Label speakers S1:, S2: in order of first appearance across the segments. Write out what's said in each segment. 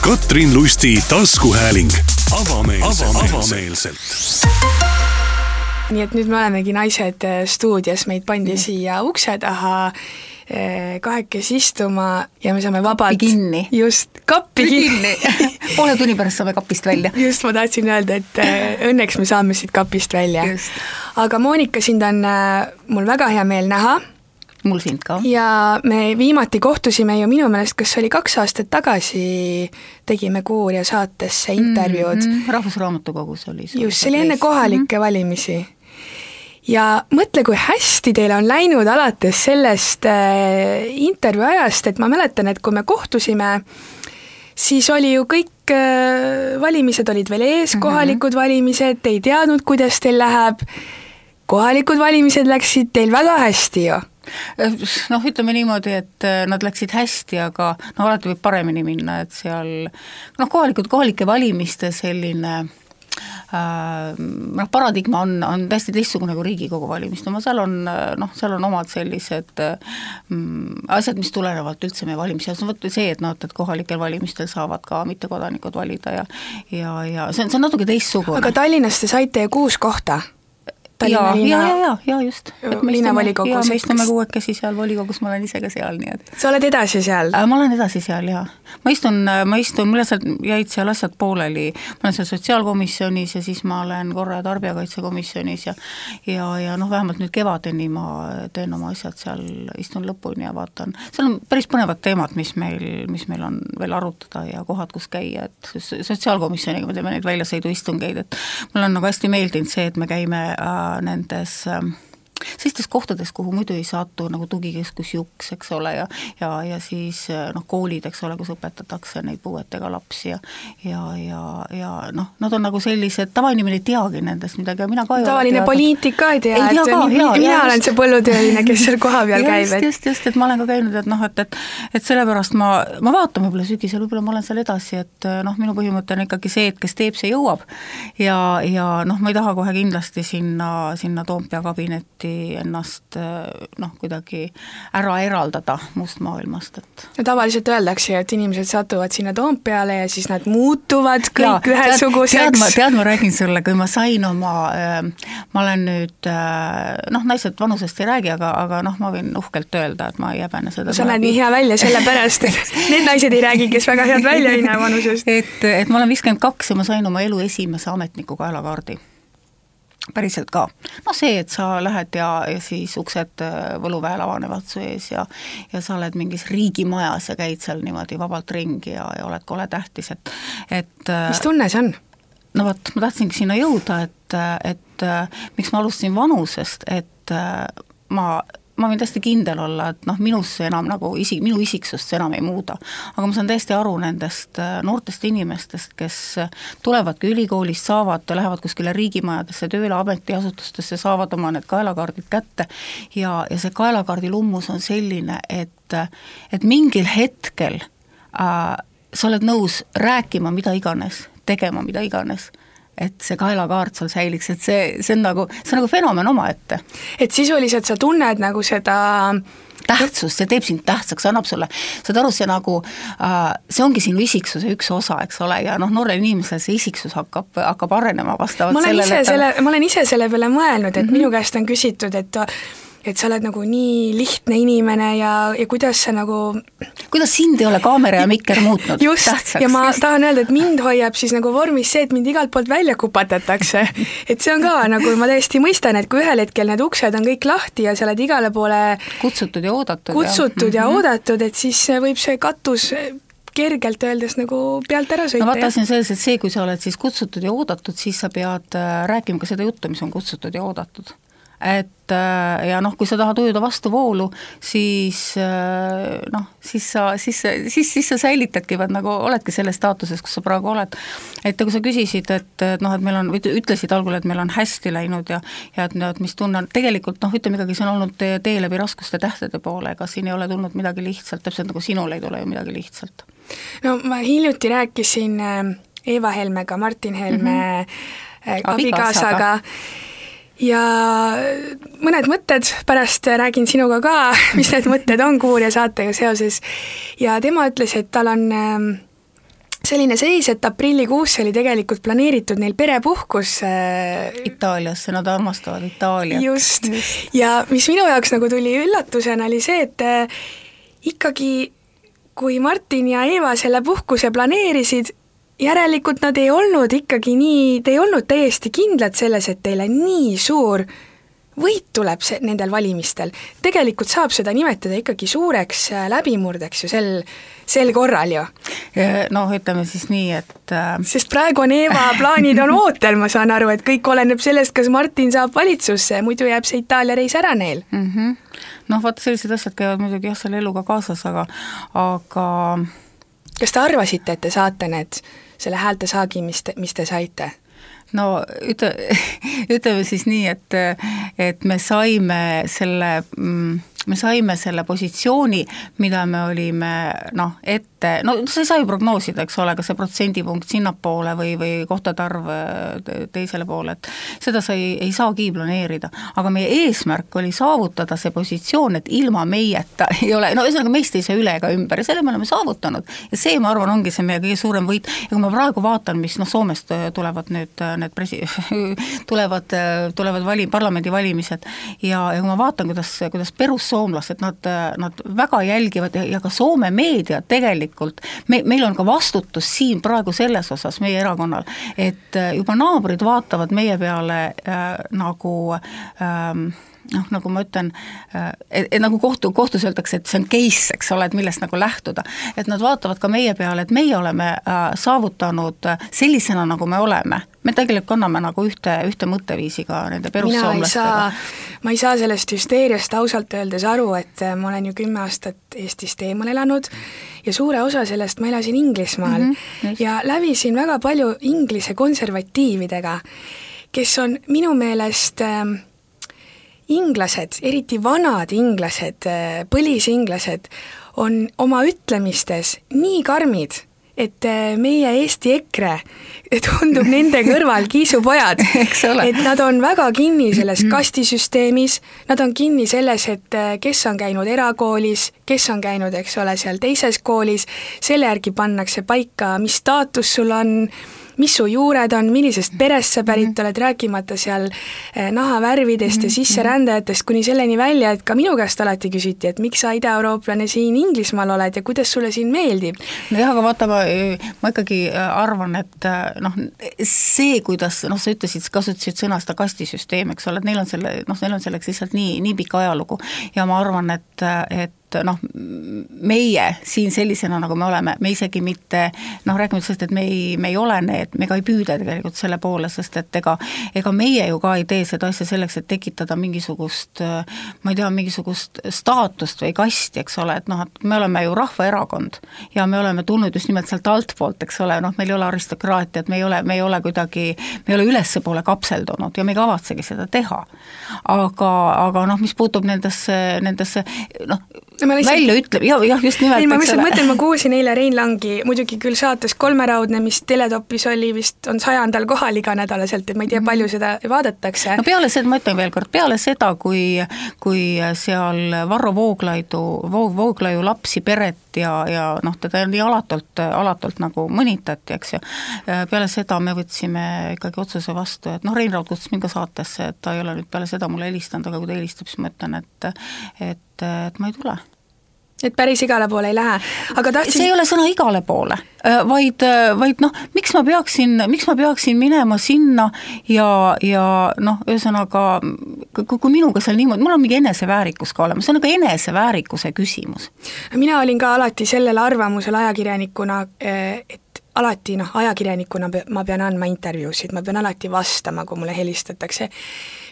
S1: Katrin Lusti taskuhääling avameelselt, avameelselt.
S2: nii et nüüd me olemegi naised äh, stuudios, meid pandi siia ukse taha äh, kahekesi istuma ja me saame vabalt
S3: Kappi kinni.
S2: just, kappi kinni
S3: poole tunni pärast saame kapist välja.
S2: just, ma tahtsin öelda, et äh, õnneks me saame siit kapist välja. aga Monika, sind on mul väga hea meel näha
S3: mul sind ka.
S2: ja me viimati kohtusime ju minu meelest, kas oli kaks aastat tagasi, tegime Kuuria saatesse intervjuud mm.
S3: -hmm. rahvusraamatukogus oli
S2: see. just, see oli enne kohalikke mm -hmm. valimisi. ja mõtle, kui hästi teil on läinud alates sellest äh, intervjuu ajast, et ma mäletan, et kui me kohtusime, siis oli ju kõik äh, valimised olid veel ees mm, -hmm. kohalikud valimised, te ei teadnud, kuidas teil läheb, kohalikud valimised läksid teil väga hästi ju
S3: noh, ütleme niimoodi, et äh, nad läksid hästi, aga no alati võib paremini minna, et seal noh, kohalikud, kohalike valimiste selline äh, noh, paradigma on, on täiesti teistsugune kui Riigikogu valimiste. Oma, seal on noh, seal on omad sellised mm, asjad, mis tulenevad üldse meie valimisseadusest, no vot see, et noh, et kohalikel valimistel saavad ka mittekodanikud valida ja ja, ja see on, see on natuke teistsugune.
S2: aga Tallinnas te saite ju kuus kohta
S3: Tallinna linna ja, ja, ja, ja just.
S2: linnavolikogus.
S3: me istume kuuekesi seal volikogus, ma olen ise ka seal, nii et.
S2: sa oled edasi seal?
S3: ma olen edasi seal, jaa. ma istun, ma istun, mul lihtsalt jäid seal asjad pooleli, ma olen seal sotsiaalkomisjonis ja siis ma olen korra tarbijakaitsekomisjonis ja ja, ja noh, vähemalt nüüd kevadeni ma teen oma asjad seal, istun lõpuni ja vaatan, seal on päris põnevad teemad, mis meil, mis meil on veel arutada ja kohad, kus käia, et sotsiaalkomisjoniga me teeme neid väljasõiduistungeid, et mulle on nagu hästi meeldinud see, et me käime äh, nendes ähm, sellistes kohtades, kuhu muidu ei satu, nagu tugikeskus Juks, eks ole, ja ja, ja siis noh, koolid, eks ole, kus õpetatakse neid puuetega lapsi ja ja, ja, ja noh, nad on nagu sellised, tavainimene ei teagi nendest midagi ja mina ka
S2: tavaline poliitik ka ei tea, et tea ka, mina, mina just. olen see põllutööline, kes seal kohapeal käib,
S3: et just, just, et ma olen ka käinud, et noh, et, et et sellepärast ma, ma vaatan võib-olla sügisel, võib-olla ma olen seal edasi, et noh, minu põhimõte on ikkagi see, et kes teeb, see jõuab. ja, ja noh, ma ei taha kohe kindlasti sinna, sinna Toompea kabinetti kuidagi ennast noh, kuidagi ära eraldada muust maailmast, et
S2: no tavaliselt öeldakse ju, et inimesed satuvad sinna Toompeale ja siis nad muutuvad kõik ja, ühesuguseks.
S3: tead, ma, tead, ma räägin sulle, kui ma sain oma äh,, ma olen nüüd äh, noh, naised vanusest ei räägi, aga, aga noh, ma võin uhkelt öelda, et ma ei häbene seda.
S2: sa näed nii hea välja sellepärast, et need naised ei räägi, kes väga head välja ei näe vanusest.
S3: et, et ma olen viiskümmend kaks ja ma sain oma elu esimese ametniku kaelakaardi päriselt ka. noh, see, et sa lähed ja, ja siis uksed äh, võluväel avanevad su ees ja ja sa oled mingis riigimajas ja käid seal niimoodi vabalt ringi ja, ja oled kole tähtis, et, et
S2: äh, mis tunne see on?
S3: no vot, ma tahtsingi sinna jõuda, et, et äh, miks ma alustasin vanusest, et ma ma võin täiesti kindel olla, et noh, minus see enam nagu isi-, minu isiksust see enam ei muuda. aga ma saan täiesti aru nendest äh, noortest inimestest, kes tulevadki ülikoolist, saavad, lähevad kuskile riigimajadesse tööle, ametiasutustesse, saavad oma need kaelakaardid kätte ja, ja see kaelakaardi lummus on selline, et, et mingil hetkel äh, sa oled nõus rääkima mida iganes, tegema mida iganes et see kaelakaart sul säiliks, et see, see on nagu, see on nagu fenomen omaette.
S2: et sisuliselt sa tunned nagu seda
S3: tähtsust, see teeb sind tähtsaks, annab sulle, saad aru, see nagu äh,, see ongi sinu isiksuse üks osa, eks ole, ja noh, noorel inimesel see isiksus hakkab, hakkab arenema vastavalt
S2: ma sellele, ise selle, ma olen ise selle peale mõelnud, et mm -hmm. minu käest on küsitud, et et sa oled nagu nii lihtne inimene ja, ja kuidas sa nagu
S3: kuidas sind ei ole kaamera ja mikker muutnud
S2: just, ja ma just. tahan öelda, et mind hoiab siis nagu vormis see, et mind igalt poolt välja kupatatakse. et see on ka nagu, ma täiesti mõistan, et kui ühel hetkel need uksed on kõik lahti ja sa oled igale poole
S3: kutsutud ja oodatud.
S2: kutsutud ja, ja -hmm. oodatud, et siis võib see katus kergelt öeldes nagu pealt ära sõita.
S3: no vaata, asi on selles, et see, kui sa oled siis kutsutud ja oodatud, siis sa pead äh, rääkima ka seda juttu, mis on kutsutud ja oodatud et äh, ja noh, kui sa tahad ujuda vastu voolu, siis äh, noh, siis sa, siis, siis, siis sa säilitadki, vaat nagu oledki selles staatuses, kus sa praegu oled. et kui sa küsisid, et, et noh, et meil on, ütlesid algul, et meil on hästi läinud ja ja et, et mis tunne on, tegelikult noh, ütleme ikkagi, see on olnud tee, tee läbi raskuste tähtede poole, ega siin ei ole tulnud midagi lihtsalt, täpselt nagu sinul ei tule ju midagi lihtsalt.
S2: no ma hiljuti rääkisin äh, Eva Helmega, Martin Helme mm -hmm. abikaasaga ja mõned mõtted, pärast räägin sinuga ka, mis need mõtted on Kuuria saatega seoses, ja tema ütles, et tal on ähm, selline seis, et aprillikuusse oli tegelikult planeeritud neil perepuhkus äh,
S3: Itaaliasse, nad armastavad Itaaliat.
S2: just, ja mis minu jaoks nagu tuli üllatusena, oli see, et äh, ikkagi kui Martin ja Eeva selle puhkuse planeerisid, järelikult nad ei olnud ikkagi nii, te ei olnud täiesti kindlad selles, et teile nii suur võit tuleb see, nendel valimistel. tegelikult saab seda nimetada ikkagi suureks äh, läbimurdeks ju sel, sel korral ju.
S3: noh, ütleme siis nii, et äh...
S2: sest praegu on Eeva plaanid on ootel, ma saan aru, et kõik oleneb sellest, kas Martin saab valitsusse, muidu jääb see Itaalia reis ära neil
S3: mm. -hmm. noh, vaata sellised asjad käivad muidugi jah, selle eluga kaasas, aga, aga
S2: kas te arvasite, et te saate need, selle häältesaagi, mis te, mis te saite?
S3: no ütle, ütleme siis nii, et, et me saime selle mm, me saime selle positsiooni, mida me olime noh, ette, no sa ei saa ju prognoosida, eks ole, kas see protsendipunkt sinnapoole või, või kohtade arv äh, teisele poole, et seda sa ei, ei saagi planeerida. aga meie eesmärk oli saavutada see positsioon, et ilma meieta ei ole, no ühesõnaga meist ei saa üle ega ümber ja selle me oleme saavutanud. ja see, ma arvan, ongi see meie kõige suurem võit ja kui ma praegu vaatan, mis noh, Soomest äh, tulevad nüüd äh, need presi-, tulevad, tulevad vali-, parlamendivalimised ja, ja kui ma vaatan, kuidas, kuidas Perus soomlased, nad, nad väga jälgivad ja, ja ka Soome meedia tegelikult, me, meil on ka vastutus siin praegu selles osas meie erakonnal, et äh, juba naabrid vaatavad meie peale äh, nagu ähm, noh, nagu ma ütlen, äh, et, nagu kohtu, kohtus öeldakse, et see on case, eks ole, et millest nagu lähtuda. et nad vaatavad ka meie peale, et meie oleme äh, saavutanud sellisena, nagu me oleme me tegelikult kanname nagu ühte, ühte mõtteviisi ka nende perussoomlastega.
S2: ma ei saa sellest hüsteeriast ausalt öeldes aru, et äh, ma olen ju kümme aastat Eestist eemal elanud ja suure osa sellest ma elasin Inglismaal mm -hmm, ja lävisin väga palju Inglise konservatiividega, kes on minu meelest äh, inglased, eriti vanad inglased, äh, põlisinglased, on oma ütlemistes nii karmid et äh, meie Eesti EKRE tundub nende kõrval kiisupojad et nad on väga kinni selles mhm. kastisüsteemis, nad on kinni selles, et äh, kes on käinud erakoolis, kes on käinud, eks ole, seal teises koolis, selle järgi pannakse paika, mis staatus sul on mis su juured on, millisest perest sa pärit mhm. oled, rääkimata seal eh, nahavärvidest ja mhm. sisserändajatest, kuni selleni välja, et ka minu käest alati küsiti, et miks sa idaeurooplane siin Inglismaal oled ja kuidas sulle siin meeldib.
S3: nojah, aga vaata, ma, ma ikkagi äh, arvan, et äh, noh, see, kuidas noh, sa ütlesid, kasutasid sõna seda kastisüsteem, eks ole, et neil on selle, noh, neil on selleks lihtsalt nii, nii pikk ajalugu ja ma arvan, et, et et noh, meie siin sellisena, nagu me oleme, me isegi mitte noh, rääkimata sellest, et me ei, me ei ole need, me ka ei püüda tegelikult selle poole, sest et ega ega meie ju ka ei tee seda asja selleks, et tekitada mingisugust ma ei tea, mingisugust staatust või kasti, eks ole, et noh, et me oleme ju rahvaerakond ja me oleme tulnud just nimelt sealt altpoolt, eks ole, noh, meil ei ole aristokraatiat, me ei ole, me ei ole kuidagi, me ei ole ülespoole kapseldunud ja me ei kavatsegi seda teha. aga, aga noh, mis puutub nendesse, nendesse noh, no, lihtsalt... välja ütleb, jah, jah, just nimelt.
S2: ei, ma lihtsalt mõtlen, ma kuulsin eile Rein Langi, muidugi küll saates Kolmeraudne, mis Teletopis oli vist, on sajandal kohal iganädalaselt, et ma ei tea, palju seda vaadatakse.
S3: no peale seda, ma ütlen veel kord, peale seda, kui, kui seal Varro Vooglaidu, Vooglaiu lapsi, peret ja, ja noh, teda nii alatult, alatult nagu mõnitati, eks ju, peale seda me võtsime ikkagi otsuse vastu, et noh, Rein Raud kutsus mind ka saatesse, et ta ei ole nüüd peale seda mulle helistanud, aga kui ta helistab, siis ma ütlen, et et et ma ei tule
S2: et päris igale poole ei lähe, aga tahtsin
S3: see ei ole sõna igale poole, äh, vaid, äh, vaid noh, miks ma peaksin, miks ma peaksin minema sinna ja, ja noh, ühesõnaga kui, kui minuga seal niimoodi, mul on mingi eneseväärikus ka olemas, see on nagu eneseväärikuse küsimus.
S2: mina olin ka alati sellel arvamusel ajakirjanikuna, äh, et alati noh, ajakirjanikuna ma pean andma intervjuusid, ma pean alati vastama, kui mulle helistatakse.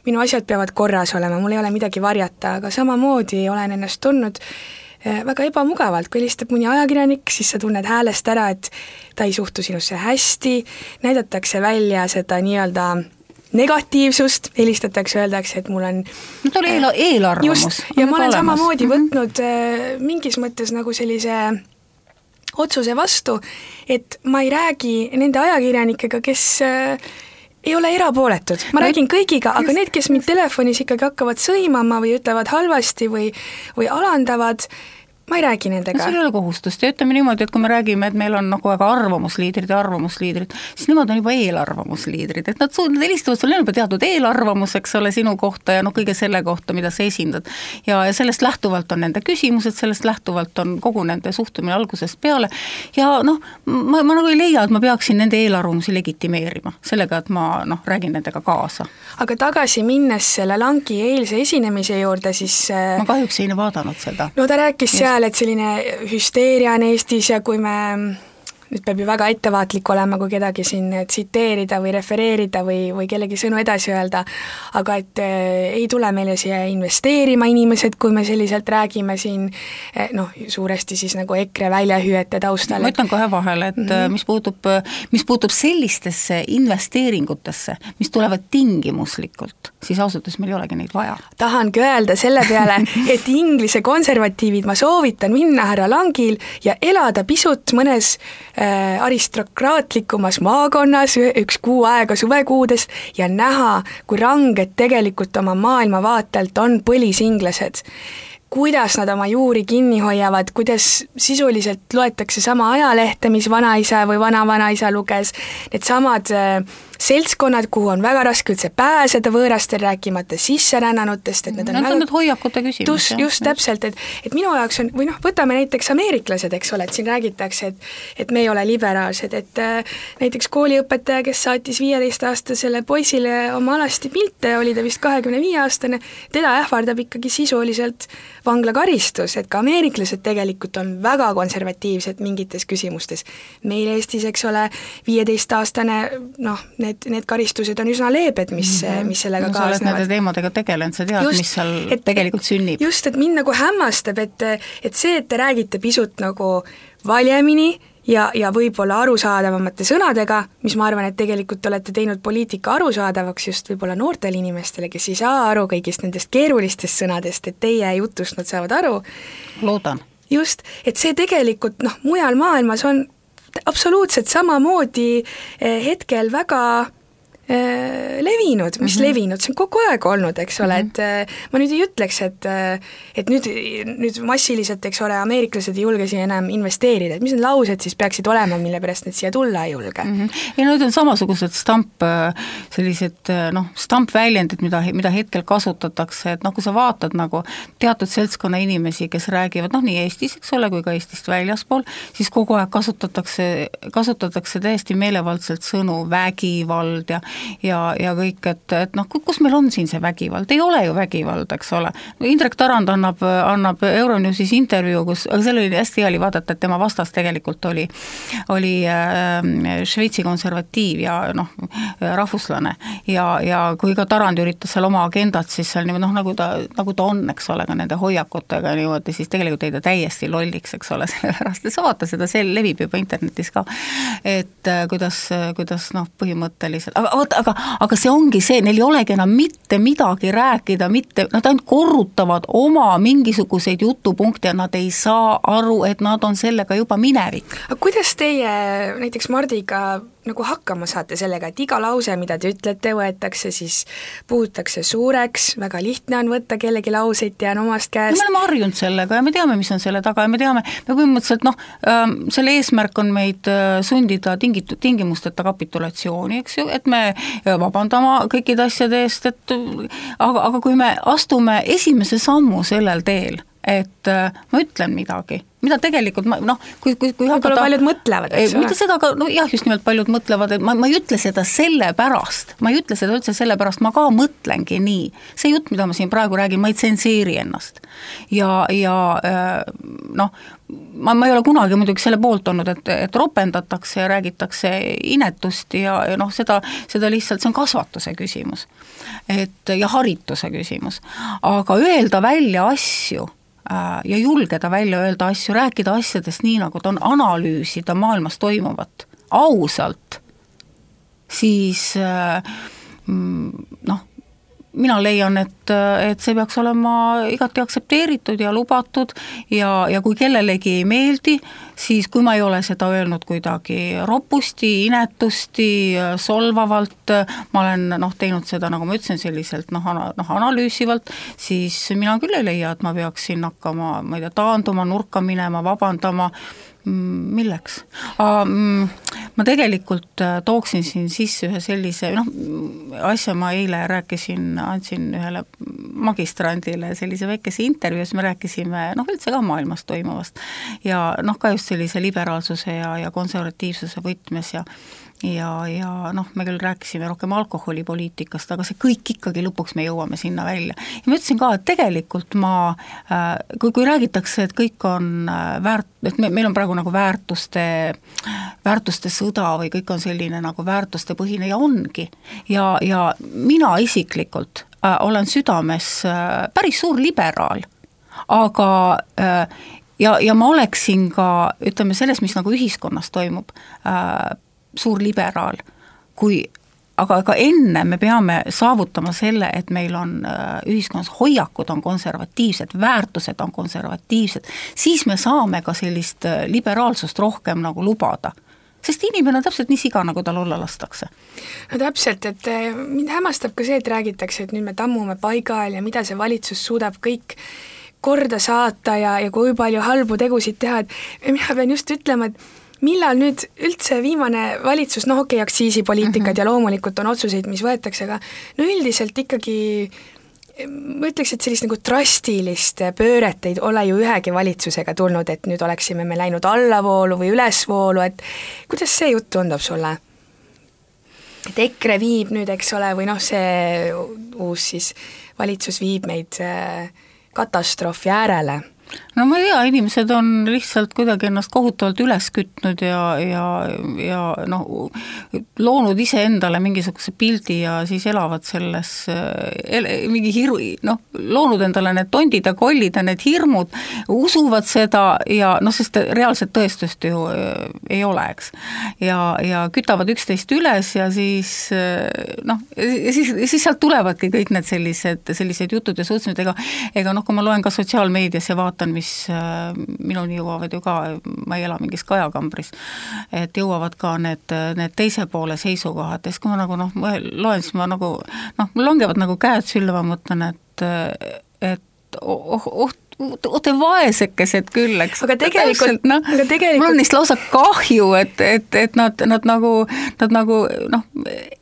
S2: Minu asjad peavad korras olema, mul ei ole midagi varjata, aga samamoodi olen ennast tundnud eh, väga ebamugavalt, kui helistab mõni ajakirjanik, siis sa tunned häälest ära, et ta ei suhtu sinusse hästi, näidatakse välja seda nii-öelda negatiivsust, helistatakse, öeldakse, et mul on
S3: no ta oli eel-, eelarvamus. just,
S2: ja ma olen olemas. samamoodi mm -hmm. võtnud äh, mingis mõttes nagu sellise otsuse vastu, et ma ei räägi nende ajakirjanikega, kes ei ole erapooletud, ma räägin kõigiga, aga need, kes mind telefonis ikkagi hakkavad sõimama või ütlevad halvasti või, või alandavad, ma ei räägi
S3: no
S2: nendega
S3: sul ei ole kohustust ja ütleme niimoodi, et kui me räägime, et meil on nagu väga arvamusliidrid ja arvamusliidrid, siis nemad on juba eelarvamusliidrid, et nad su-, nad helistavad sulle juba teatud eelarvamus, eks ole, sinu kohta ja noh, kõige selle kohta, mida sa esindad. ja, ja sellest lähtuvalt on nende küsimused, sellest lähtuvalt on kogu nende suhtumine algusest peale ja noh, ma, ma nagu ei leia, et ma peaksin nende eelarvamusi legitimeerima sellega, et ma noh, räägin nendega kaasa.
S2: aga tagasi minnes selle Langi eilse esinemise juurde, siis äh,
S3: ma kahjuks ei vaadanud seda.
S2: no ta rääkis Just. Seal, et selline hüsteeria on Eestis ja kui me nüüd peab ju väga ettevaatlik olema, kui kedagi siin tsiteerida või refereerida või, või kellegi sõnu edasi öelda, aga et äh, ei tule meile siia investeerima inimesed, kui me selliselt räägime siin eh, noh, suuresti siis nagu EKRE väljahüüete taustal.
S3: ma ütlen kohe vahele, et mm -hmm. mis puutub, mis puutub sellistesse investeeringutesse, mis tulevad tingimuslikult, siis ausalt öeldes meil ei olegi neid vaja.
S2: tahangi öelda selle peale, et Inglise konservatiivid, ma soovitan minna härra Langil ja elada pisut mõnes aristokraatlikumas maakonnas üks kuu aega suvekuudest ja näha, kui ranged tegelikult oma maailmavaatelt on põlisinglased. Kuidas nad oma juuri kinni hoiavad, kuidas sisuliselt loetakse sama ajalehte, mis vanaisa või vanavanaisa luges, needsamad äh, seltskonnad, kuhu on väga raske üldse pääseda võõrastel, rääkimata sisserännanutest, et need on
S3: Need
S2: väga
S3: hoiakute küsimus,
S2: just, just täpselt, et et minu jaoks on, või noh, võtame näiteks ameeriklased, eks ole, et siin räägitakse, et et me ei ole liberaalsed, et äh, näiteks kooliõpetaja, kes saatis viieteistaastasele poisile oma alasti pilte, oli ta vist kahekümne viie aastane, teda ähvardab ikkagi sisuliselt vanglakaristus, et ka ameeriklased tegelikult on väga konservatiivsed mingites küsimustes. meil Eestis, eks ole, viieteistaastane noh, need, need karistused on üsna leebed, mis mm, -hmm. mis sellega
S3: no,
S2: kaasnevad.
S3: sa oled nende teemadega tegelenud, sa tead, mis seal et, tegelikult sünnib.
S2: just, et mind nagu hämmastab, et, et see, et te räägite pisut nagu valjemini ja, ja võib-olla arusaadavamate sõnadega, mis ma arvan, et tegelikult olete teinud poliitika arusaadavaks just võib-olla noortele inimestele, kes ei saa aru kõigist nendest keerulistest sõnadest, et teie jutust nad saavad aru.
S3: loodan.
S2: just, et see tegelikult noh, mujal maailmas on absoluutselt samamoodi eh, hetkel väga levinud, mis mm -hmm. levinud, see on kogu aeg olnud, eks ole mm, -hmm. et äh, ma nüüd ei ütleks, et äh, et nüüd, nüüd massiliselt, eks ole, ameeriklased ei julge siia enam investeerida, et mis need laused siis peaksid olema, mille pärast nad siia tulla ei julge mm?
S3: -hmm. no need on samasugused stamp, sellised noh, stampväljendid, mida, mida hetkel kasutatakse, et noh, kui sa vaatad nagu teatud seltskonna inimesi, kes räägivad noh, nii Eestis, eks ole, kui ka Eestist väljaspool, siis kogu aeg kasutatakse, kasutatakse täiesti meelevaldselt sõnu vägivald ja ja, ja kõik, et, et noh, kus meil on siin see vägivald, ei ole ju vägivald, eks ole. Indrek Tarand annab, annab Euronewsis intervjuu, kus, aga seal oli hästi hea oli vaadata, et tema vastas tegelikult oli, oli äh, Šveitsi konservatiiv ja noh, rahvuslane. ja, ja kui ka Tarand üritas seal oma agendat siis seal niimoodi noh, nagu ta, nagu ta on, eks ole, ka nende hoiakutega niimoodi, siis tegelikult jäi ta täiesti lolliks, eks ole, sellepärast et sa vaata seda, see levib juba internetis ka. et äh, kuidas, kuidas noh, põhimõtteliselt, aga vot, aga, aga see ongi see, neil ei olegi enam mitte midagi rääkida, mitte, nad ainult korrutavad oma mingisuguseid jutupunkte ja nad ei saa aru, et nad on sellega juba minevik.
S2: aga kuidas teie näiteks Mardiga nagu hakkama saate sellega, et iga lause, mida te ütlete, võetakse siis, puhutakse suureks, väga lihtne on võtta kellegi lauseid, tean omast käest.
S3: me oleme harjunud sellega ja me teame, mis on selle taga ja me teame, me põhimõtteliselt noh, ähm, selle eesmärk on meid äh, sundida tingitud, tingimusteta kapitulatsiooni, eks ju, et me äh, vabandama kõikide asjade eest, et aga, aga kui me astume esimese sammu sellel teel, et äh, ma ütlen midagi mida tegelikult ma noh, kui, kui, kui
S2: hakata paljud mõtlevad, eks
S3: ole. mitte seda, aga no jah, just nimelt paljud mõtlevad, et ma, ma ei ütle seda sellepärast, ma ei ütle seda üldse sellepärast, ma ka mõtlengi nii. see jutt, mida ma siin praegu räägin, ma ei tsenseeri ennast. ja, ja äh, noh, ma, ma ei ole kunagi muidugi selle poolt olnud, et, et ropendatakse ja räägitakse inetust ja, ja noh, seda, seda lihtsalt, see on kasvatuse küsimus. et ja harituse küsimus. aga öelda välja asju ja julgeda välja öelda asju, rääkida asjadest nii, nagu ta on, analüüsida maailmas toimuvat ausalt, siis äh, mm, noh, mina leian, et, et see peaks olema igati aktsepteeritud ja lubatud ja, ja kui kellelegi ei meeldi, siis kui ma ei ole seda öelnud kuidagi ropusti, inetusti, solvavalt, ma olen noh, teinud seda, nagu ma ütlesin, selliselt noh, noh analüüsivalt, siis mina küll ei leia, et ma peaksin hakkama, ma ei tea, taanduma, nurka minema, vabandama milleks? Mm, ma tegelikult äh, tooksin siin sisse ühe sellise noh, asja ma eile rääkisin, andsin ühele magistrandile sellise väikese intervjuu, siis me rääkisime noh, üldse ka maailmas toimuvast. ja noh, ka just sellise liberaalsuse ja, ja konservatiivsuse võtmes ja ja, ja noh, me küll rääkisime rohkem alkoholipoliitikast, aga see kõik ikkagi lõpuks me jõuame sinna välja. ja ma ütlesin ka, et tegelikult ma, äh, kui, kui räägitakse, et kõik on äh, väärt, et me, meil on praegu nagu väärtuste, väärtuste sõda või kõik on selline nagu väärtustepõhine ja ongi. ja, ja mina isiklikult äh, olen südames päris suur liberaal, aga ja, ja ma oleksin ka ütleme, selles, mis nagu ühiskonnas toimub äh,, suur liberaal, kui aga ka enne me peame saavutama selle, et meil on äh, ühiskonnas hoiakud on konservatiivsed, väärtused on konservatiivsed, siis me saame ka sellist äh, liberaalsust rohkem nagu lubada. Sest inimene on täpselt nii siga, nagu tal olla lastakse.
S2: no täpselt, et äh, mind hämmastab ka see, et räägitakse, et nüüd me tammume paigal ja mida see valitsus suudab kõik korda saata ja, ja kui palju halbu tegusid teha, et mina pean just ütlema, et millal nüüd üldse viimane valitsus, noh okei okay,, aktsiisipoliitikad mm -hmm. ja loomulikult on otsuseid, mis võetakse, aga no üldiselt ikkagi ma ütleks, et sellist nagu drastilist pööret ei ole ju ühegi valitsusega tulnud, et nüüd oleksime me läinud allavoolu või ülesvoolu, et kuidas see jutt tundub sulle? et EKRE viib nüüd, eks ole, või noh, see uus siis valitsus viib meid äh, katastroofi äärele
S3: no ma ei tea, inimesed on lihtsalt kuidagi ennast kohutavalt üles kütnud ja, ja, ja noh, loonud iseendale mingisuguse pildi ja siis elavad selles ele,, mingi hiru-, noh, loonud endale need tondid ja kollid ja need hirmud, usuvad seda ja noh, sest reaalset tõestust ju äh, ei ole, eks. ja, ja kütavad üksteist üles ja siis äh, noh, siis, siis sealt tulevadki kõik need sellised, sellised jutud ja suhtumised, ega ega noh, kui ma loen ka sotsiaalmeedias ja vaatan, mis äh, minuni jõuavad ju ka, ma ei ela mingis kajakambris, et jõuavad ka need, need teise poole seisukohad. Ja siis, kui ma nagu noh, loen, siis ma nagu noh, mul langevad nagu käed sülle, ma mõtlen, et et oh, oh te vaesekesed küll, eks.
S2: aga tegelikult,
S3: noh, tegelikult... mul on neist lausa kahju, et, et, et nad, nad nagu, nad nagu noh,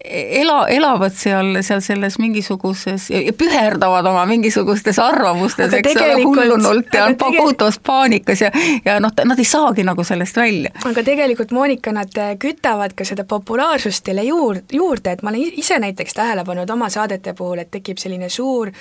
S3: ela, elavad seal, seal selles mingisuguses ja püherdavad oma mingisugustes arvamustes, eks ole, hullunult ja on kohutavas paanikas ja, ja noh, nad ei saagi nagu sellest välja.
S2: aga tegelikult, Monika, nad kütavad ka seda populaarsust teile juurde, juurde, et ma olen ise näiteks tähele pannud oma saadete puhul, et tekib selline suur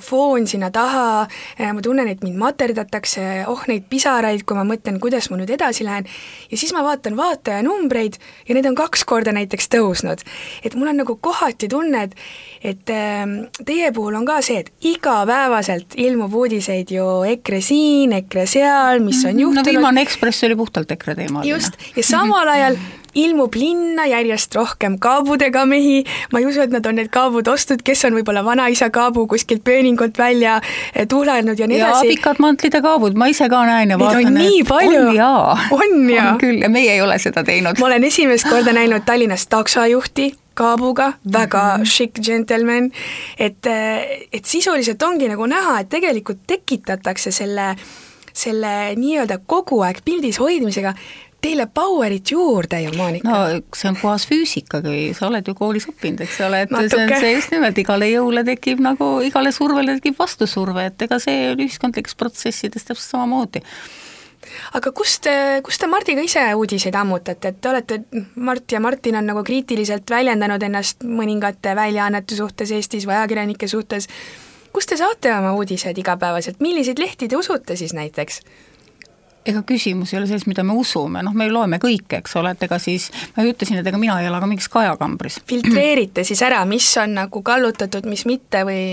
S2: foon sinna taha, äh, ma tunnen, et mind materdatakse, oh neid pisaraid, kui ma mõtlen, kuidas ma nüüd edasi lähen, ja siis ma vaatan vaatajanumbreid ja need on kaks korda näiteks tõusnud. et mul on nagu kohati tunne, et et ähm, teie puhul on ka see, et igapäevaselt ilmub uudiseid ju EKRE siin, EKRE seal, mis on juhtunud.
S3: no viimane Ekspress oli puhtalt EKRE teemal.
S2: just, ja samal ajal ilmub linna järjest rohkem kaabudega mehi, ma ei usu, et nad on need kaabud ostnud, kes on võib-olla vanaisa kaabu kuskilt pööningult välja eh, tuhlanud ja nii edasi.
S3: ja pikad mantlid ja kaabud, ma ise ka näen ja
S2: vaatan, et nii palju.
S3: on jaa.
S2: on jaa.
S3: on küll ja meie ei ole seda teinud.
S2: ma olen esimest korda näinud Tallinnas taksojuhti, kaabuga, väga mm -hmm. šikk džentelmen, et, eh, et sisuliselt ongi nagu näha, et tegelikult tekitatakse selle selle nii-öelda kogu aeg pildis hoidmisega teile power'it juurde ju, Monika.
S3: no see on puhas füüsika, kui sa oled ju koolis õppinud, eks ole, et Natuke. see on see just nimelt, igale jõule tekib nagu, igale survele tekib vastusurve, et ega see on ühiskondlikes protsessides täpselt samamoodi
S2: aga kust te, kust te Mardiga ise uudiseid ammutate, et te olete, Mart ja Martin on nagu kriitiliselt väljendanud ennast mõningate väljaannete suhtes Eestis või ajakirjanike suhtes, kust te saate oma uudised igapäevaselt, milliseid lehti te usute siis näiteks?
S3: Ega küsimus ei ole selles, mida me usume, noh, me loeme kõike, eks ole, et ega siis ma ju ütlesin, et ega mina ei ela ka mingis kajakambris.
S2: filtreerite siis ära, mis on nagu kallutatud, mis mitte või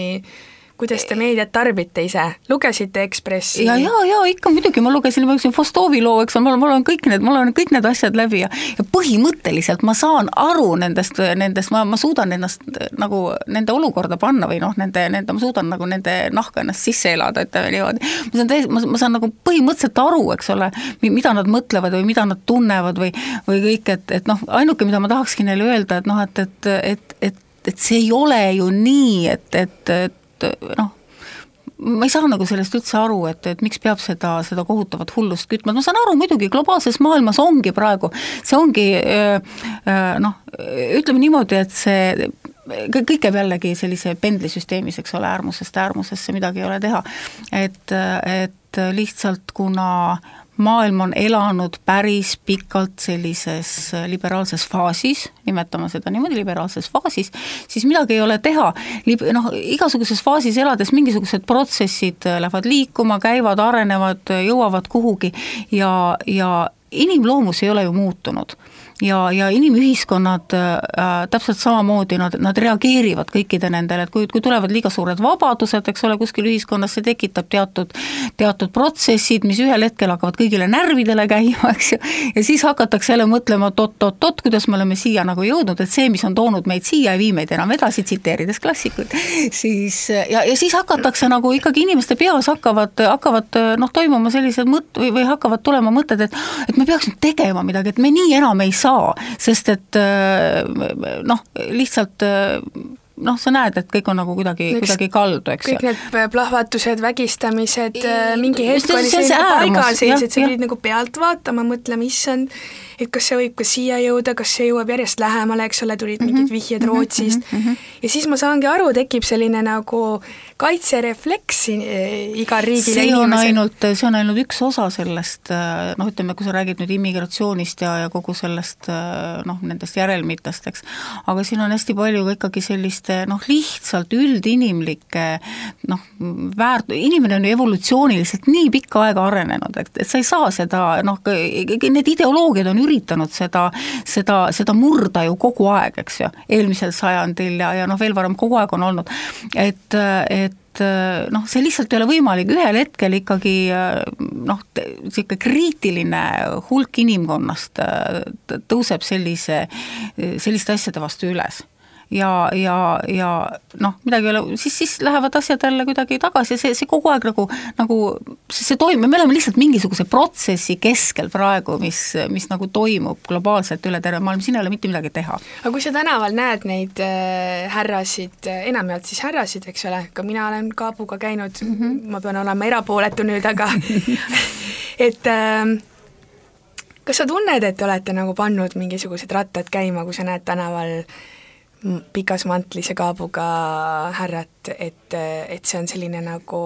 S2: kuidas te meediat tarbite ise, lugesite Ekspressi?
S3: ja, ja, ja ikka muidugi, ma lugesin, ma lugesin Fostovi loo, eks ole, ma olen kõik need, ma olen kõik need asjad läbi ja ja põhimõtteliselt ma saan aru nendest, nendest, ma, ma suudan ennast nagu nende olukorda panna või noh, nende, nende, ma suudan nagu nende nahka ennast sisse elada, ütleme niimoodi. ma saan täiesti, ma, ma saan nagu põhimõtteliselt aru, eks ole, mida nad mõtlevad või mida nad tunnevad või, või kõik, et, et noh, ainuke, mida ma tahakski neile öelda, et noh, et, et, et, et, et see ei ole ju nii, et, et, et et noh, ma ei saa nagu sellest üldse aru, et, et miks peab seda, seda kohutavat hullust kütma, ma saan aru, muidugi globaalses maailmas ongi praegu, see ongi noh, ütleme niimoodi, et see kõik käib jällegi sellise pendlisüsteemis, eks ole, äärmusest äärmusesse, midagi ei ole teha. et, et lihtsalt kuna maailm on elanud päris pikalt sellises liberaalses faasis, nimetame seda niimoodi, liberaalses faasis, siis midagi ei ole teha. noh, igasuguses faasis elades mingisugused protsessid lähevad liikuma, käivad, arenevad, jõuavad kuhugi ja, ja inimloomus ei ole ju muutunud ja, ja inimühiskonnad äh, täpselt samamoodi, nad, nad reageerivad kõikide nendele, et kui, kui tulevad liiga suured vabadused, eks ole, kuskil ühiskonnas, see tekitab teatud, teatud protsessid, mis ühel hetkel hakkavad kõigile närvidele käima, eks ju, ja siis hakatakse jälle mõtlema, et oot-oot-oot, kuidas me oleme siia nagu jõudnud, et see, mis on toonud meid siia, ei vii meid enam edasi, tsiteerides klassikuid, siis ja, ja siis hakatakse nagu ikkagi inimeste peas hakkavad, hakkavad noh, toimuma sellised mõt- või, või hakkavad tulema mõtted, et et me peaks nüüd tegema midagi, et me nii enam ei saa saa, sest et äh, noh, lihtsalt äh, noh, sa näed, et kõik on nagu kuidagi, kuidagi kaldu, eks
S2: kõik need plahvatused, vägistamised, äh, mingi hetk oli selline paigalseis, et sa pidid nagu pealt vaatama, mõtlema, issand, et kas see võib ka siia jõuda, kas see jõuab järjest lähemale, eks ole, tulid mingid mhm, vihjed mhm, Rootsist. mm, -hmm. ja siis ma saangi aru, tekib selline nagu kaitserefleks igal riigil
S3: see on ainult, see on ainult üks osa sellest, äh, noh, ütleme, kui sa räägid nüüd immigratsioonist ja, ja kogu sellest äh, noh, nendest järelmitest, eks, aga siin on hästi palju ka ikkagi selliste noh, lihtsalt üldinimlikke noh, väärt-, inimene on ju evolutsiooniliselt nii pikka aega arenenud, et, et sa ei saa seda noh, need ideoloogiad on üritanud üritanud seda, seda, seda murda ju kogu aeg, eks ju, eelmisel sajandil ja, ja noh, veel varem kogu aeg on olnud, et, et noh, see lihtsalt ei ole võimalik, ühel hetkel ikkagi noh, niisugune kriitiline hulk inimkonnast tõuseb sellise, selliste asjade vastu üles ja, ja, ja noh, midagi ei ole, siis, siis lähevad asjad jälle kuidagi tagasi ja see, see kogu aeg nagu, nagu see, see toimub, me oleme lihtsalt mingisuguse protsessi keskel praegu, mis, mis nagu toimub globaalselt üle terve maailma, siin ei ole mitte midagi teha.
S2: aga kui sa tänaval näed neid äh, härrasid, äh, enamjaolt siis härrasid, eks ole, ka mina olen kaabuga käinud mm, -hmm. ma pean olema erapooletu nüüd, aga et äh, kas sa tunned, et te olete nagu pannud mingisugused rattad käima, kui sa näed tänaval pikas mantlis ja kaabuga härrat, et, et see on selline nagu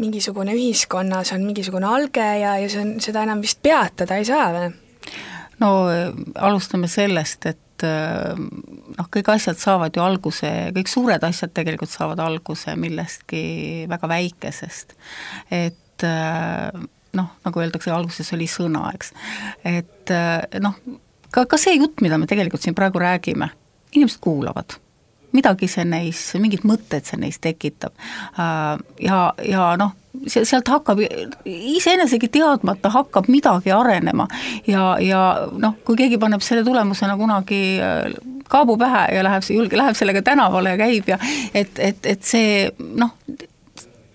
S2: mingisugune ühiskonnas on mingisugune alge ja, ja see on, seda enam vist peatada ei saa või?
S3: no alustame sellest, et noh, kõik asjad saavad ju alguse, kõik suured asjad tegelikult saavad alguse millestki väga väikesest. et noh, nagu öeldakse, alguses oli sõna, eks. et noh, ka, ka see jutt, mida me tegelikult siin praegu räägime, inimesed kuulavad midagi see neis, mingid mõtted see neis tekitab. Äh, ja, ja noh, sealt hakkab, iseenesegi teadmata hakkab midagi arenema ja, ja noh, kui keegi paneb selle tulemusena kunagi äh, kaabu pähe ja läheb, julge, läheb sellega tänavale ja käib ja et, et, et see noh,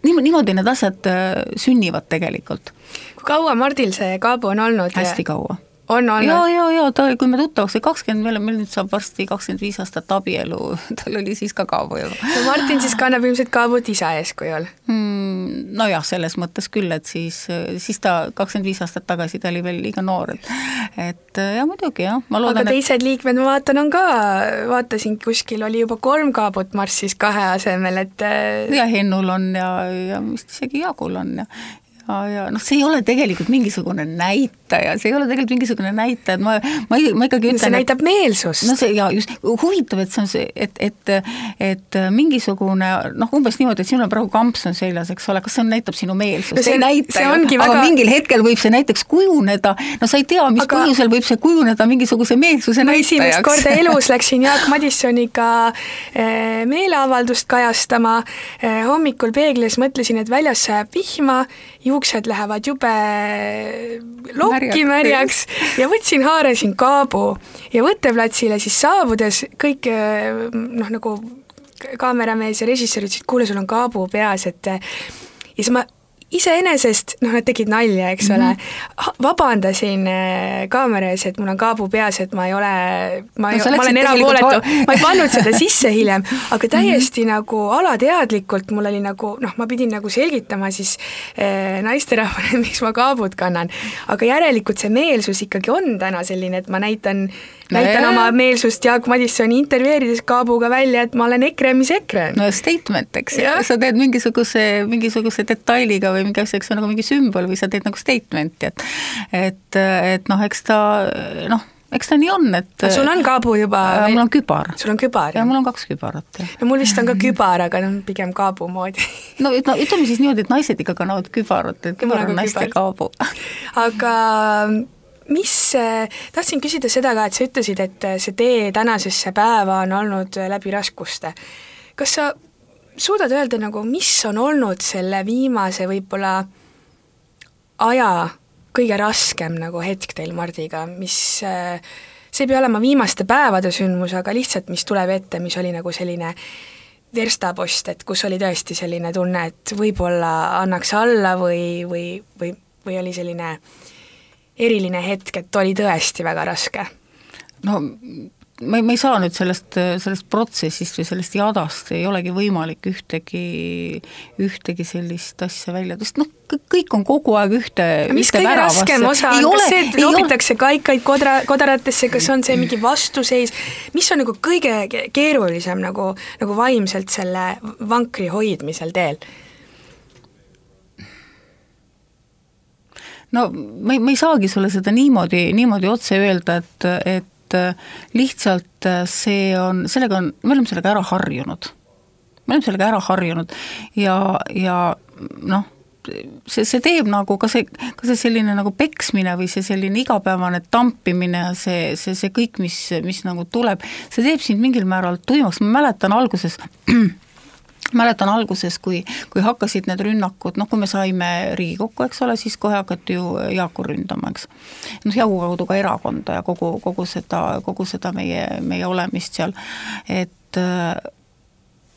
S3: niimoodi need asjad äh, sünnivad tegelikult.
S2: kui kaua Mardil see kaabu on olnud?
S3: hästi kaua
S2: on olnud?
S3: ja, ja, ja ta, kui me tuttavaks sai kakskümmend, meil, meil nüüd saab varsti kakskümmend viis aastat abielu, tal oli siis ka kaabu juba.
S2: no Martin siis kannab ilmselt kaabut isa eeskujul
S3: hmm,? Nojah, selles mõttes küll, et siis, siis ta kakskümmend viis aastat tagasi, ta oli veel liiga noor, et et ja muidugi jah,
S2: ma loodan, aga teised et... liikmed, ma vaatan, on ka, vaatasin kuskil oli juba kolm kaabut marssis kahe asemel, et
S3: ja Hennul on ja, ja vist isegi Jaagul on ja ja, ja noh, see ei ole tegelikult mingisugune näitaja, see ei ole tegelikult mingisugune näitaja, et ma, ma, ma ikkagi ütlen
S2: see näitab et, meelsust.
S3: no see ja just, huvitav, et see on see, et, et, et mingisugune noh, umbes niimoodi, et sinul on praegu kamps on seljas, eks ole, kas see on, näitab sinu meelsust? No, see, see ei näita ju, aga väga... mingil hetkel võib see näiteks kujuneda, no sa ei tea, mis aga... põhjusel võib see kujuneda mingisuguse meelsuse
S2: ma esimest korda elus läksin Jaak Madissoniga eh, meeleavaldust kajastama, eh, hommikul peeglis mõtlesin, et väljas sajab vihma, juuksed lähevad jube lokki märjaks. Ja võtsin, haarasin kaabu ja võtteplatsile siis saabudes kõik noh, nagu kaameramees ja režissöör ütlesid, kuule, sul on kaabu peas, et ja siis ma iseenesest, noh, nad tegid nalja, eks ole mm, -hmm. vabandasin äh, kaamera ees, et mul on kaabu peas, et ma ei ole, ma ei no,, ma olen erapooletu, ma ei pannud seda sisse hiljem, aga täiesti mm -hmm. nagu alateadlikult mul oli nagu noh, ma pidin nagu selgitama siis äh, naisterahvale, miks ma kaabut kannan. aga järelikult see meelsus ikkagi on täna selline, et ma näitan näitan no, oma meelsust Jaak Madissoni intervjueerides kaabuga välja, et ma olen EKRE, mis EKRE on.
S3: no statement, eks sa teed mingisuguse, mingisuguse detailiga või mingi asja, eks see on nagu mingi sümbol või sa teed nagu statement'i, et et, et noh, eks ta noh, eks ta nii on, et
S2: sul on kaabu juba
S3: äh,? mul on kübar.
S2: sul on kübar?
S3: ja mul on kaks kübarat.
S2: no mul vist on ka kübar, aga noh, pigem kaabu moodi
S3: no, no ütleme siis niimoodi, et naised ikka kannavad kübarat, et kübar on naiste kaabu
S2: aga mis, tahtsin küsida seda ka, et sa ütlesid, et see tee tänasesse päeva on olnud läbi raskuste. kas sa suudad öelda nagu, mis on olnud selle viimase võib-olla aja kõige raskem nagu hetk teil Mardiga, mis see ei pea olema viimaste päevade sündmus, aga lihtsalt, mis tuleb ette, mis oli nagu selline verstapost, et kus oli tõesti selline tunne, et võib-olla annaks alla või, või, või, või oli selline äh, eriline hetk, et oli tõesti väga raske?
S3: no ma ei, ma ei saa nüüd sellest, sellest protsessist või sellest jadast ei olegi võimalik ühtegi, ühtegi sellist asja välja tõsta, noh, kõik on kogu aeg ühte
S2: ühte väravasse. on, kas see, et loobitakse kaikaid kodra, kodaratesse, kas on see mingi vastuseis, mis on nagu kõige keerulisem nagu, nagu vaimselt selle vankri hoidmisel teel?
S3: no ma ei, ma ei saagi sulle seda niimoodi, niimoodi otse öelda, et, et lihtsalt see on, sellega on, me oleme sellega ära harjunud. me oleme sellega ära harjunud ja, ja noh, see, see teeb nagu ka see, ka see selline nagu peksmine või see selline igapäevane tampimine ja see, see, see kõik, mis, mis nagu tuleb, see teeb sind mingil määral tuimaks, ma mäletan alguses mäletan alguses, kui, kui hakkasid need rünnakud, noh, kui me saime Riigikokku, eks ole, siis kohe hakati ju Jaaku ründama, eks. noh, Jaagu kaudu ka erakonda ja kogu, kogu seda, kogu seda meie, meie olemist seal, et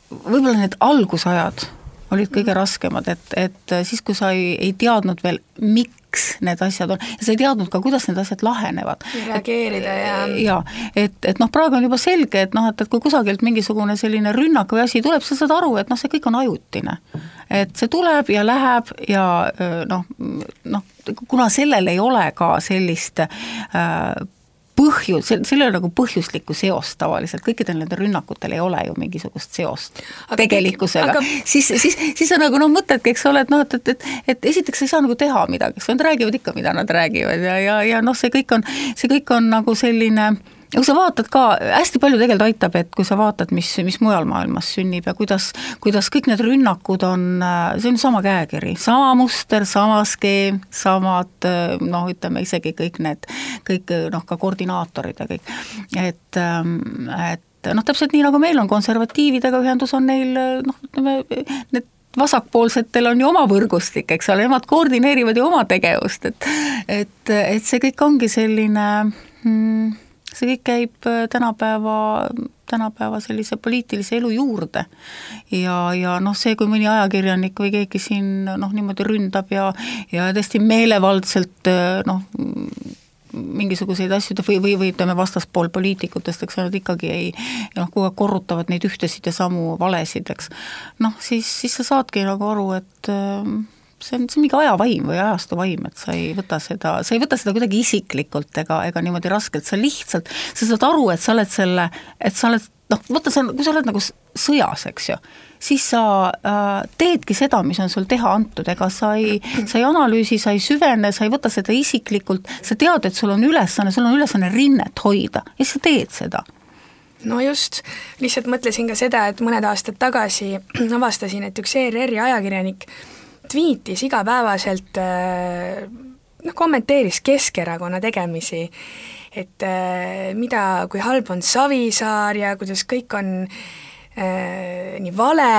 S3: võib-olla need algusajad olid kõige raskemad, et, et siis, kui sa ei, ei teadnud veel, miks need asjad on, ja sa ei teadnud ka, kuidas need asjad lahenevad.
S2: reageerida ja
S3: jaa, et, et noh, praegu on juba selge, et noh, et, et kui kusagilt mingisugune selline rünnak või asi tuleb, sa saad aru, et noh, see kõik on ajutine. et see tuleb ja läheb ja noh, noh, kuna sellel ei ole ka sellist äh, põhjus, sellel on nagu põhjuslikku seost tavaliselt, kõikidel nendel rünnakutel ei ole ju mingisugust seost aga tegelikkusega. aga..., siis, siis, siis sa nagu noh, mõtledki, eks ole, et noh, et, et, et, et esiteks ei saa nagu teha midagi, eks nad räägivad ikka, mida nad räägivad ja, ja, ja noh, see kõik on, see kõik on nagu selline äh, ja kui sa vaatad ka, hästi palju tegelikult aitab, et kui sa vaatad, mis, mis mujal maailmas sünnib ja kuidas, kuidas kõik need rünnakud on, see on sama käekiri, sama muster, sama skeem, samad noh, ütleme isegi kõik need, kõik noh, ka koordinaatorid ja kõik, et, et noh, täpselt nii, nagu meil on konservatiividega ühendus, on neil noh, ütleme need vasakpoolsetel on ju oma võrgustik, eks ole, nemad koordineerivad ju oma tegevust, et et, et see kõik ongi selline hmm, see kõik käib äh, tänapäeva, tänapäeva sellise poliitilise elu juurde. ja, ja noh, see, kui mõni ajakirjanik või keegi siin noh, niimoodi ründab ja, ja täiesti meelevaldselt äh, noh, mingisuguseid asju või, või, või ütleme, vastaspool poliitikutest, eks nad ikkagi ei noh, kogu aeg korrutavad neid ühtesid ja samu valesid, eks. noh, siis, siis sa saadki nagu aru, et äh, see on, see on mingi ajavaim või ajastu vaim, et sa ei võta seda, sa ei võta seda kuidagi isiklikult ega, ega niimoodi raskelt, sa lihtsalt, sa saad aru, et sa oled selle, et sa oled noh, vaata, sa, kui sa oled nagu sõjas, eks ju, siis sa äh, teedki seda, mis on sul teha antud, ega sa ei, sa ei analüüsi, sa ei süvene, sa ei võta seda isiklikult, sa tead, et sul on ülesanne, sul on ülesanne rinnet hoida ja sa teed seda.
S2: No just, lihtsalt mõtlesin ka seda, et mõned aastad tagasi avastasin, et üks ERR-i ajakirjanik tweetis igapäevaselt äh, noh, kommenteeris Keskerakonna tegemisi, et äh, mida, kui halb on Savisaar ja kuidas kõik on äh, nii vale,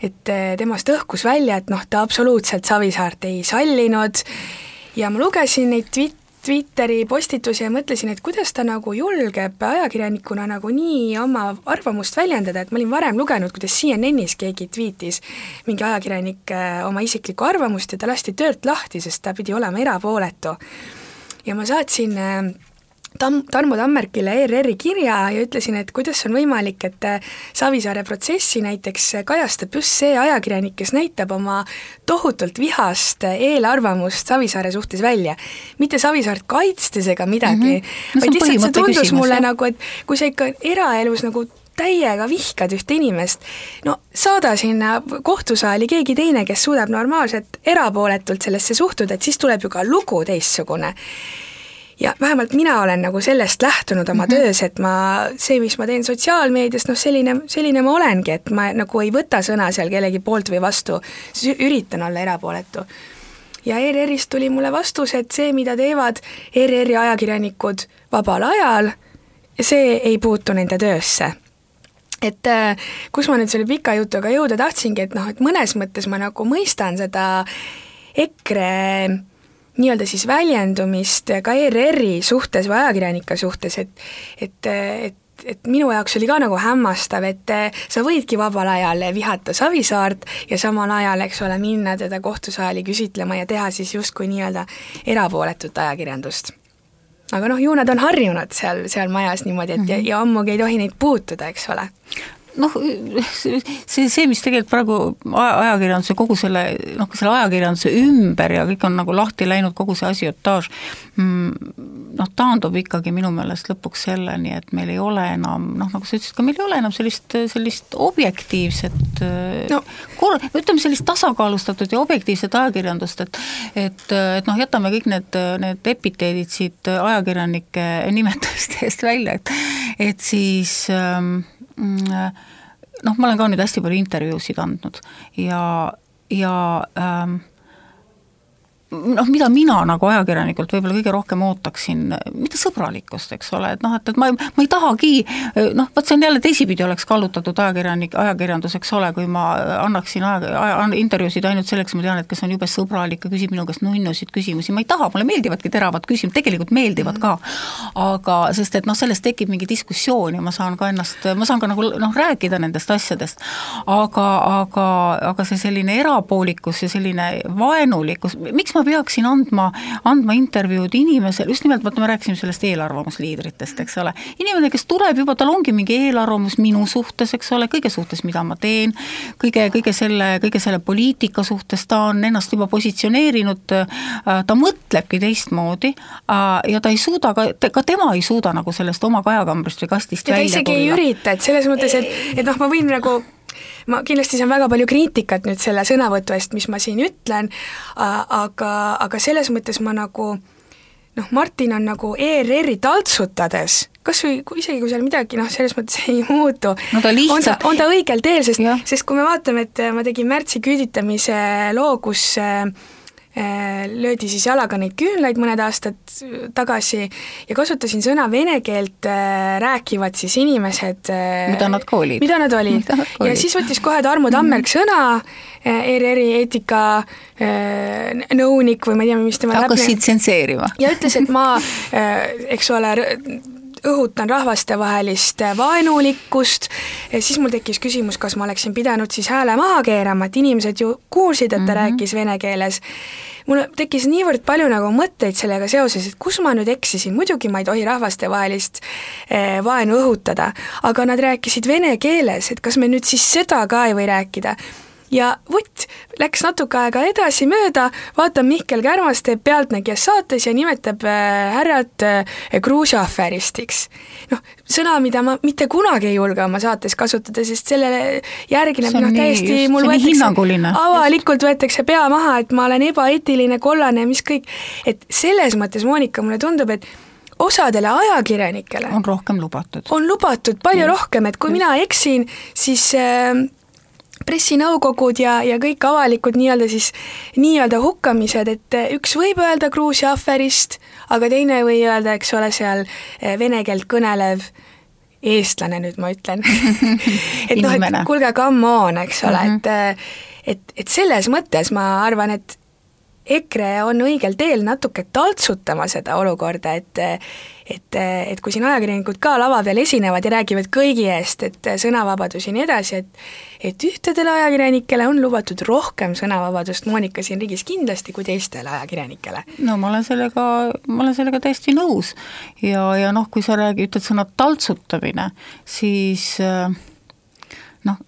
S2: et temast õhkus välja, et noh, ta absoluutselt Savisaart ei sallinud. Ja ma lugesin neid tweet-, Twitteri postitusi ja mõtlesin, et kuidas ta nagu julgeb ajakirjanikuna nagu nii oma arvamust väljendada, et ma olin varem lugenud, kuidas CNN-is keegi tweetis mingi ajakirjanik äh, oma isiklikku arvamust ja ta lasti töölt lahti, sest ta pidi olema erapooletu. ja ma saatsin äh, Tam-, Tarmo Tammerkile ERR-i kirja ja ütlesin, et kuidas on võimalik, et äh, Savisaare protsessi näiteks kajastab just see ajakirjanik, kes näitab oma tohutult vihast eelarvamust Savisaare suhtes välja. mitte Savisaart kaitstes ega midagi mm, -hmm. vaid lihtsalt see tundus küsimus, mulle jah. nagu, et kui sa ikka eraelus nagu täiega vihkad ühte inimest, no saada sinna kohtusaali keegi teine, kes suudab normaalselt erapooletult sellesse suhtuda, et siis tuleb ju ka lugu teistsugune ja vähemalt mina olen nagu sellest lähtunud oma mm -hmm. töös, et ma, see, mis ma teen sotsiaalmeedias, noh selline, selline ma olengi, et ma nagu ei võta sõna seal kellegi poolt või vastu, siis üritan olla erapooletu. ja ERR-ist tuli mulle vastus, et see, mida teevad ERR-i ajakirjanikud vabal ajal, see ei puutu nende töösse et äh, kus ma nüüd selle pika jutuga jõuda tahtsingi, et noh, et mõnes mõttes ma nagu mõistan seda EKRE nii-öelda siis väljendumist ka ERR-i suhtes või ajakirjanike suhtes, et et, et et minu jaoks oli ka nagu hämmastav, et sa võidki vabal ajal vihata Savisaart ja samal ajal, eks ole, minna teda kohtusaali küsitlema ja teha siis justkui nii-öelda erapooletut ajakirjandust. aga noh, ju nad on harjunud seal, seal majas niimoodi, et ja, mhm. ja ammugi ei tohi neid puutuda, eks ole
S3: noh, see, see, mis tegelikult praegu ajakirjanduse, kogu selle noh, selle ajakirjanduse ümber ja kõik on nagu lahti läinud, kogu see asiotaaž, mm, noh, taandub ikkagi minu meelest lõpuks selleni, et meil ei ole enam noh, nagu sa ütlesid, ka meil ei ole enam sellist, sellist objektiivset no. kor-, ütleme sellist tasakaalustatud ja objektiivset ajakirjandust, et et, et noh, jätame kõik need, need epiteedid siit ajakirjanike nimetamiste eest välja, et et siis ähm, noh, ma olen ka nüüd hästi palju intervjuusid andnud ja, ja ähm, noh, mida mina nagu ajakirjanikult võib-olla kõige rohkem ootaksin, mitte sõbralikkust, eks ole, et noh, et, et ma, ma ei tahagi noh, vot see on jälle teisipidi oleks kallutatud ajakirjanik, ajakirjandus, eks ole, kui ma annaksin aja, aja, intervjuusid ainult selleks, ma tean, et kes on jube sõbralik ja küsib minu käest nunnusid küsimusi, ma ei taha, mulle meeldivadki teravad küsimused, tegelikult meeldivad ka. aga sest et noh, sellest tekib mingi diskussioon ja ma saan ka ennast, ma saan ka nagu noh, rääkida nendest asjadest. aga, aga, aga see selline erapoolikus ja selline vaenulikkus, miks ma ma peaksin andma, andma intervjuud inimesele, just nimelt vaata, me rääkisime sellest eelarvamusliidritest, eks ole. inimene, kes tuleb juba, tal ongi mingi eelarvamus minu suhtes, eks ole, kõige suhtes, mida ma teen, kõige, kõige selle, kõige selle poliitika suhtes, ta on ennast juba positsioneerinud, ta mõtlebki teistmoodi ja ta ei suuda ka, ka tema ei suuda nagu sellest oma kajakambrist või kastist
S2: ja välja tulla. ta isegi ei ürita, et selles mõttes, et, et noh, ma võin nagu ma kindlasti saan väga palju kriitikat nüüd selle sõnavõtu eest, mis ma siin ütlen, aga, aga selles mõttes ma nagu noh, Martin on nagu ERR-i taltsutades, kas või kui isegi, kui seal midagi noh, selles mõttes ei muutu.
S3: No,
S2: on ta, on ta õigel teel, sest, sest kui me vaatame, et ma tegin märtsi küüditamise loo, kus Äh, löödi siis jalaga neid küünlaid mõned aastad tagasi ja kasutasin sõna vene keelt äh, rääkivad siis inimesed
S3: äh, mida nad ka olid.
S2: mida nad olid. ja siis võttis kohe Tarmo mhm. sõna, ERR-i eetika nõunik või ma ei tea, mis tema
S3: hakkasid tsenseerima.
S2: ja ütles, et ma, eks ole, õhutan rahvastevahelist vaenulikkust, siis mul tekkis küsimus, kas ma oleksin pidanud siis hääle maha keerama, et inimesed ju kuulsid, et ta mm -hmm. rääkis vene keeles. mul tekkis niivõrd palju nagu mõtteid sellega seoses, et kus ma nüüd eksisin, muidugi ma ei tohi rahvastevahelist eh, vaenu õhutada, aga nad rääkisid vene keeles, et kas me nüüd siis seda ka ei või rääkida ja vot, läks natuke aega edasi-mööda, vaatan Mihkel Kärmas teeb Pealtnägijas saates ja nimetab äh, härrat äh, Gruusia afäristiks. noh, sõna, mida ma mitte kunagi ei julge oma saates kasutada, sest sellele järgneb noh, täiesti mul võetakse, avalikult võetakse pea maha, et ma olen ebaeetiline, kollane ja mis kõik, et selles mõttes, Monika, mulle tundub, et osadele ajakirjanikele
S3: on rohkem lubatud.
S2: on lubatud palju Just. rohkem, et kui Just. mina eksin, siis äh, pressinõukogud ja, ja kõik avalikud nii-öelda siis, nii-öelda hukkamised, et üks võib öelda Gruusia ahverist, aga teine ei või öelda, eks ole, seal eh, vene keelt kõnelev eestlane nüüd ma ütlen et noh, et kuulge, come on, eks ole mm, -hmm. et eh, et, et selles mõttes ma arvan, et EKRE on õigel teel natuke taltsutama seda olukorda, et et, et kui siin ajakirjanikud ka lava peal esinevad ja räägivad kõigi eest, et sõnavabadus ja nii edasi, et et ühtedele ajakirjanikele on lubatud rohkem sõnavabadust, Monika, siin riigis kindlasti, kui teistele ajakirjanikele.
S3: no ma olen sellega, ma olen sellega täiesti nõus. ja, ja noh, kui sa räägid, ütled sõna taltsutamine, siis noh,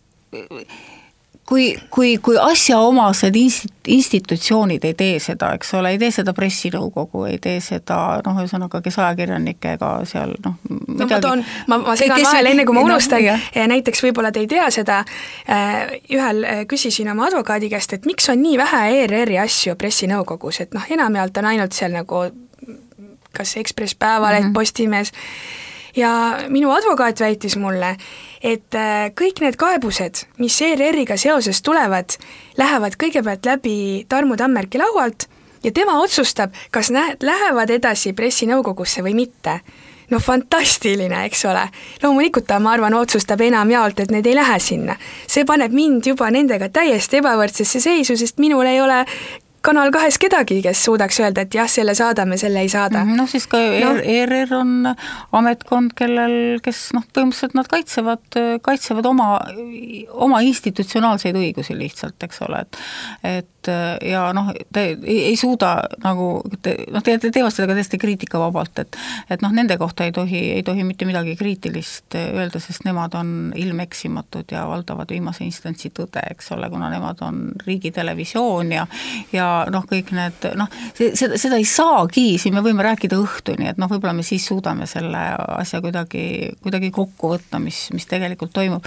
S3: kui, kui, kui asjaomased instit-, institutsioonid ei tee seda, eks ole, ei tee seda pressinõukogu, ei tee seda noh, ühesõnaga, kes ajakirjanikega seal noh
S2: no ma toon, ma, ma segan vahele, enne kui ma unustan, näiteks võib-olla te ei tea seda, äh, ühel äh, küsisin oma advokaadi käest, et miks on nii vähe ERR-i asju pressinõukogus, et noh, enamjaolt on ainult seal nagu kas Ekspress Päevaleht mm, -hmm. Postimees, ja minu advokaat väitis mulle, et äh, kõik need kaebused, mis ERR-iga seoses tulevad, lähevad kõigepealt läbi Tarmo Tammerki laualt ja tema otsustab, kas nä-, lähevad edasi pressinõukogusse või mitte no fantastiline, eks ole. loomulikult ta, ma arvan, otsustab enamjaolt, et need ei lähe sinna. see paneb mind juba nendega täiesti ebavõrdsesse seisu, sest minul ei ole Kanal kahes kedagi, kes suudaks öelda, et jah, selle saadame, selle ei saada.
S3: Mhm, noh, siis ka no. ERR on ametkond, kellel, kes noh, põhimõtteliselt nad kaitsevad, kaitsevad oma, oma institutsionaalseid õigusi lihtsalt, eks ole, et et ja noh, te ei, ei suuda nagu, noh, te, te teevad seda ka täiesti kriitikavabalt, et et noh, nende kohta ei tohi, ei tohi mitte midagi kriitilist öelda, sest nemad on ilmeksimatud ja valdavad viimase instantsi tõde, eks ole, kuna nemad on riigitelevisioon ja ja noh, kõik need noh, seda, seda ei saagi, siin me võime rääkida õhtuni, et noh, võib-olla me siis suudame selle asja kuidagi, kuidagi kokku võtta, mis, mis tegelikult toimub.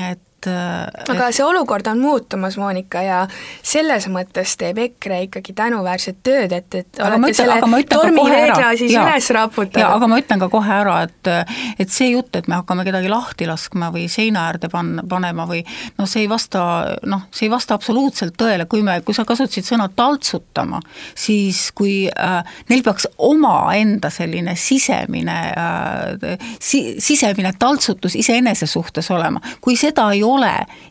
S3: et
S2: et aga see olukord on muutumas, Monika, ja selles mõttes teeb EKRE ikkagi tänuväärset tööd, et, et aga olete ütlen, selle tormireegla siis ja, üles raputanud.
S3: aga ma ütlen ka kohe ära, et et see jutt, et me hakkame kedagi lahti laskma või seina äärde pan-, panema või noh, see ei vasta, noh, see ei vasta absoluutselt tõele, kui me, kui sa kasutasid sõna taltsutama, siis kui äh, neil peaks omaenda selline sisemine äh, si-, sisemine taltsutus iseenese suhtes olema, kui seda ei ole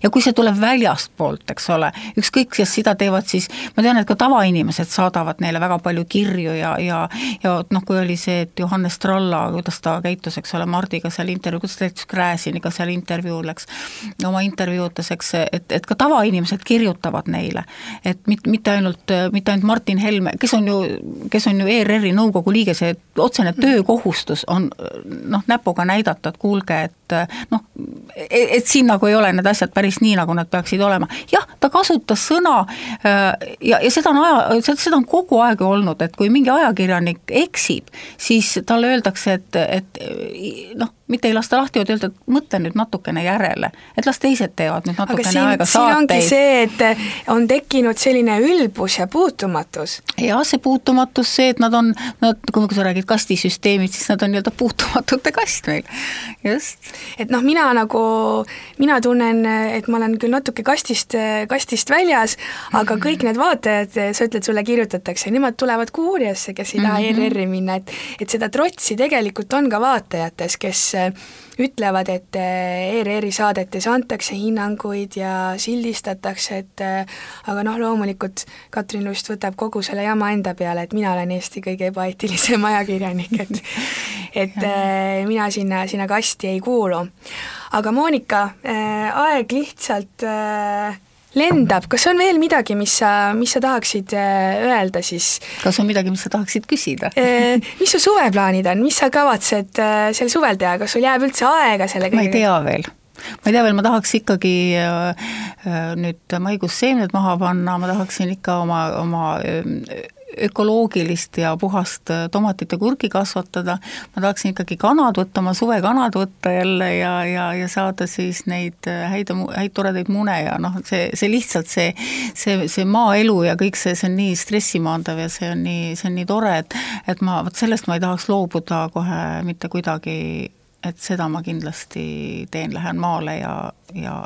S3: ja kui see tuleb väljastpoolt, eks ole, ükskõik, kes seda teevad, siis ma tean, et ka tavainimesed saadavad neile väga palju kirju ja, ja ja noh, kui oli see, et Johannes Tralla, kuidas ta käitus, eks ole, Mardiga seal intervjuu, kuidas ta näiteks Gräziniga seal intervjuul läks, oma intervjuudes, eks, et, et ka tavainimesed kirjutavad neile. et mit-, mitte ainult, mitte ainult Martin Helme, kes on ju, kes on ju ERR-i nõukogu liige, see otsene töökohustus on noh, näpuga näidata, et kuulge, et noh, e-, et siin nagu ei ole need asjad päris nii, nagu nad peaksid olema. jah, ta kasutas sõna äh, ja, ja seda on aja, seda on kogu aeg olnud, et kui mingi ajakirjanik eksib, siis talle öeldakse, et, et noh, mitte ei lasta lahti, vaid öelda, et mõtle nüüd natukene järele, et las teised teevad nüüd natukene siin, aega saateid. siin ongi
S2: see, et on tekkinud selline ülbus ja puutumatus.
S3: jah, see puutumatus, see, et nad on, nad, kui sa räägid kastisüsteemid, siis nad on nii-öelda puutumatute kast meil, just.
S2: et noh, mina nagu, mina tunnen, et ma olen küll natuke kastist, kastist väljas, aga kõik need vaatajad, sa ütled, sulle kirjutatakse, nemad tulevad Kuuriasse, kes ei taha mm -hmm. ERR-i minna, et et seda trotsi tegelikult on ka vaatajates, kes ütlevad, et eh, ERR-i saadetes antakse hinnanguid ja sildistatakse, et eh, aga noh, loomulikult Katrin Lust võtab kogu selle jama enda peale, et mina olen Eesti kõige ebaeetilisem ajakirjanik, et et eh, mina sinna, sinna kasti ei kuulu. aga Monika, aeg lihtsalt lendab, kas on veel midagi, mis sa, mis sa tahaksid äh, öelda siis?
S3: kas on midagi, mis sa tahaksid küsida?
S2: Äh, mis su suveplaanid on, mis sa kavatsed äh, sel suvel teha, kas sul jääb üldse aega selle
S3: kõigega? ma ei tea veel. Ma ei tea veel, ma tahaks ikkagi nüüd maiguseemned maha panna, ma tahaksin ikka oma, oma ökoloogilist ja puhast tomatit ja kurki kasvatada, ma tahaksin ikkagi kanad võtta, oma suvekanad võtta jälle ja, ja, ja saada siis neid häid, häid toredaid mune ja noh, see, see lihtsalt see, see, see maaelu ja kõik see, see on nii stressimaandav ja see on nii, see on nii tore, et et ma, vot sellest ma ei tahaks loobuda kohe mitte kuidagi, et seda ma kindlasti teen, lähen maale ja, ja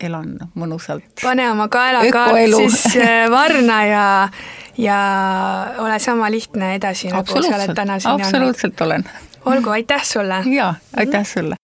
S3: elan mõnusalt.
S2: pane oma kaelakaart siis äh, varna ja ja ole sama lihtne edasi, nagu sa oled täna siin
S3: olnud. absoluutselt olen.
S2: olgu, aitäh sulle!
S3: jaa, aitäh sulle!